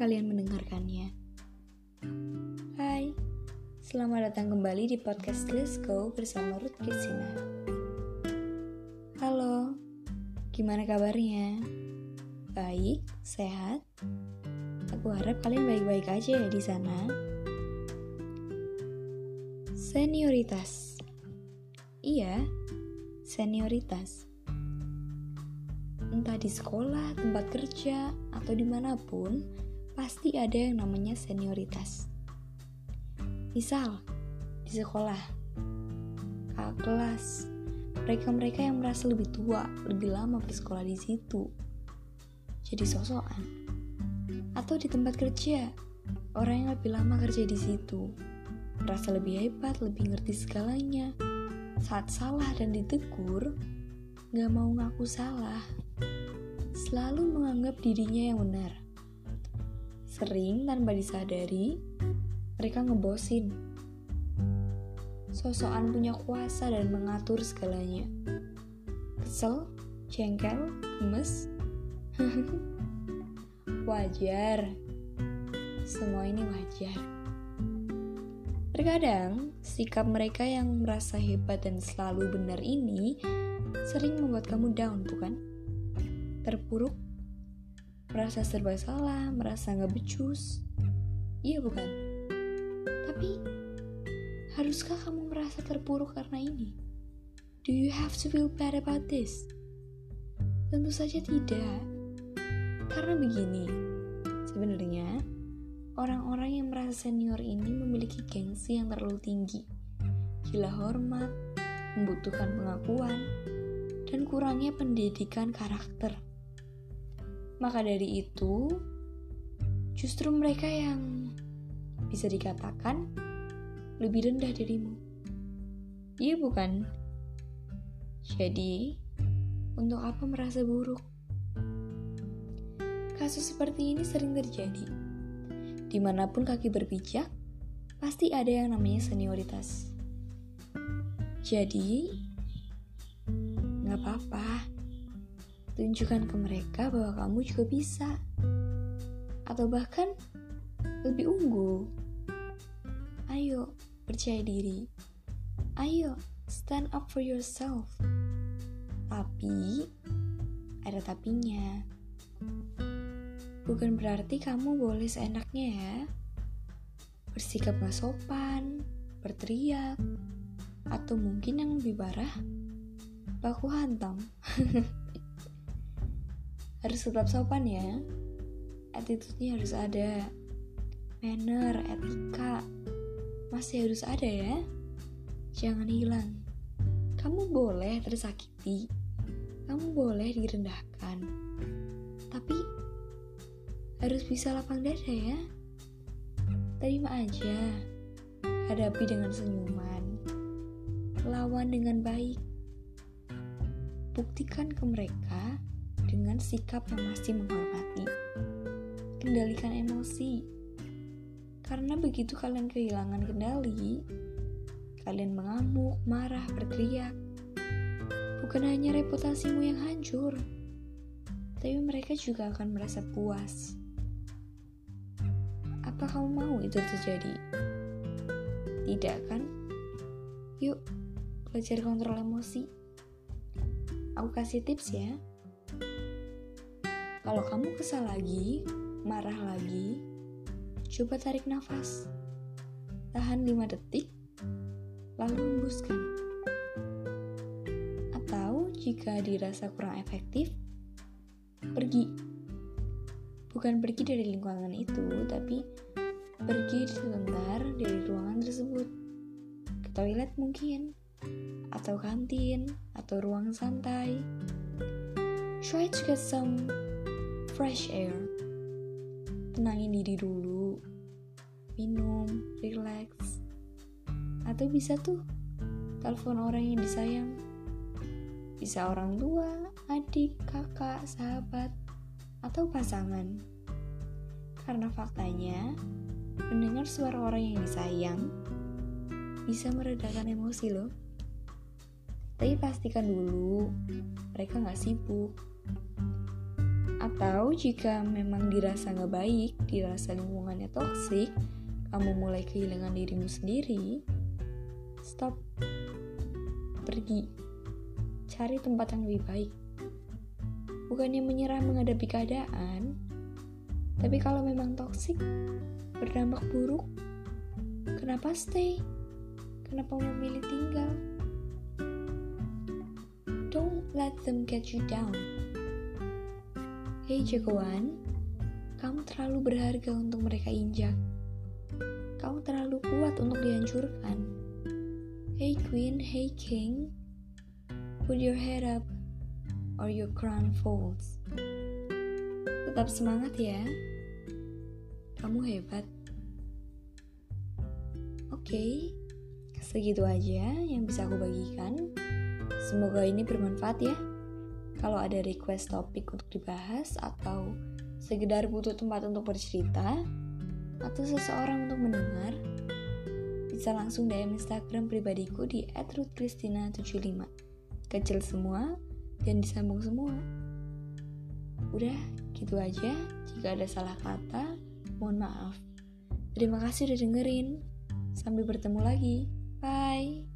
kalian mendengarkannya. Hai, selamat datang kembali di podcast Let's Go bersama Ruth Kirsina. Halo, gimana kabarnya? Baik, sehat? Aku harap kalian baik-baik aja ya di sana. Senioritas. Iya, senioritas entah di sekolah, tempat kerja, atau di mana pun, pasti ada yang namanya senioritas. Misal, di sekolah, kakak kelas, mereka-mereka yang merasa lebih tua, lebih lama bersekolah di situ, jadi sosokan. Atau di tempat kerja, orang yang lebih lama kerja di situ, merasa lebih hebat, lebih ngerti segalanya. Saat salah dan ditegur, gak mau ngaku salah selalu menganggap dirinya yang benar. Sering tanpa disadari, mereka ngebosin. Sosokan punya kuasa dan mengatur segalanya. Kesel, jengkel, gemes. wajar. Semua ini wajar. Terkadang, sikap mereka yang merasa hebat dan selalu benar ini sering membuat kamu down, bukan? Terpuruk, merasa serba salah, merasa nggak becus. Iya bukan? Tapi, haruskah kamu merasa terpuruk karena ini? Do you have to feel bad about this? Tentu saja tidak. Karena begini, sebenarnya orang-orang yang merasa senior ini memiliki gengsi yang terlalu tinggi. Gila hormat, membutuhkan pengakuan, dan kurangnya pendidikan karakter. Maka dari itu, justru mereka yang bisa dikatakan lebih rendah darimu. Iya bukan? Jadi, untuk apa merasa buruk? Kasus seperti ini sering terjadi. Di mana pun kaki berpijak, pasti ada yang namanya senioritas. Jadi, nggak apa-apa tunjukkan ke mereka bahwa kamu juga bisa, atau bahkan lebih unggul. Ayo, percaya diri. Ayo, stand up for yourself. Tapi, ada tapinya. Bukan berarti kamu boleh seenaknya ya. Bersikap gak sopan, berteriak, atau mungkin yang lebih parah, baku hantam. harus tetap sopan ya. Attitude-nya harus ada. Manner, etika masih harus ada ya. Jangan hilang. Kamu boleh tersakiti. Kamu boleh direndahkan. Tapi harus bisa lapang dada ya. Terima aja. Hadapi dengan senyuman. Lawan dengan baik. Buktikan ke mereka dengan sikap yang masih menghormati. Kendalikan emosi, karena begitu kalian kehilangan kendali, kalian mengamuk, marah, berteriak. Bukan hanya reputasimu yang hancur, tapi mereka juga akan merasa puas. Apa kamu mau itu terjadi? Tidak kan? Yuk, belajar kontrol emosi. Aku kasih tips ya. Kalau kamu kesal lagi, marah lagi, coba tarik nafas. Tahan 5 detik, lalu hembuskan. Atau jika dirasa kurang efektif, pergi. Bukan pergi dari lingkungan itu, tapi pergi sebentar dari ruangan tersebut. Ke toilet mungkin, atau kantin, atau ruang santai. Try to get some fresh air. Tenangin diri dulu, minum, relax. Atau bisa tuh telepon orang yang disayang. Bisa orang tua, adik, kakak, sahabat, atau pasangan. Karena faktanya, mendengar suara orang yang disayang bisa meredakan emosi loh. Tapi pastikan dulu mereka nggak sibuk Atau jika memang dirasa nggak baik, dirasa lingkungannya toksik, kamu mulai kehilangan dirimu sendiri, stop. Pergi. Cari tempat yang lebih baik. Bukannya menyerah menghadapi keadaan, tapi kalau memang toksik, berdampak buruk, kenapa stay? Kenapa memilih tinggal? Don't let them get you down. Hei jagoan, kamu terlalu berharga untuk mereka injak. Kamu terlalu kuat untuk dihancurkan. Hey queen, hey king, put your head up or your crown falls. Tetap semangat ya. Kamu hebat. Oke, okay, segitu aja yang bisa aku bagikan. Semoga ini bermanfaat ya. Kalau ada request topik untuk dibahas atau sekedar butuh tempat untuk bercerita, atau seseorang untuk mendengar, bisa langsung DM Instagram pribadiku di @ruthkristina75. Kecil semua dan disambung semua. Udah, gitu aja. Jika ada salah kata, mohon maaf. Terima kasih udah dengerin. Sampai bertemu lagi. Bye.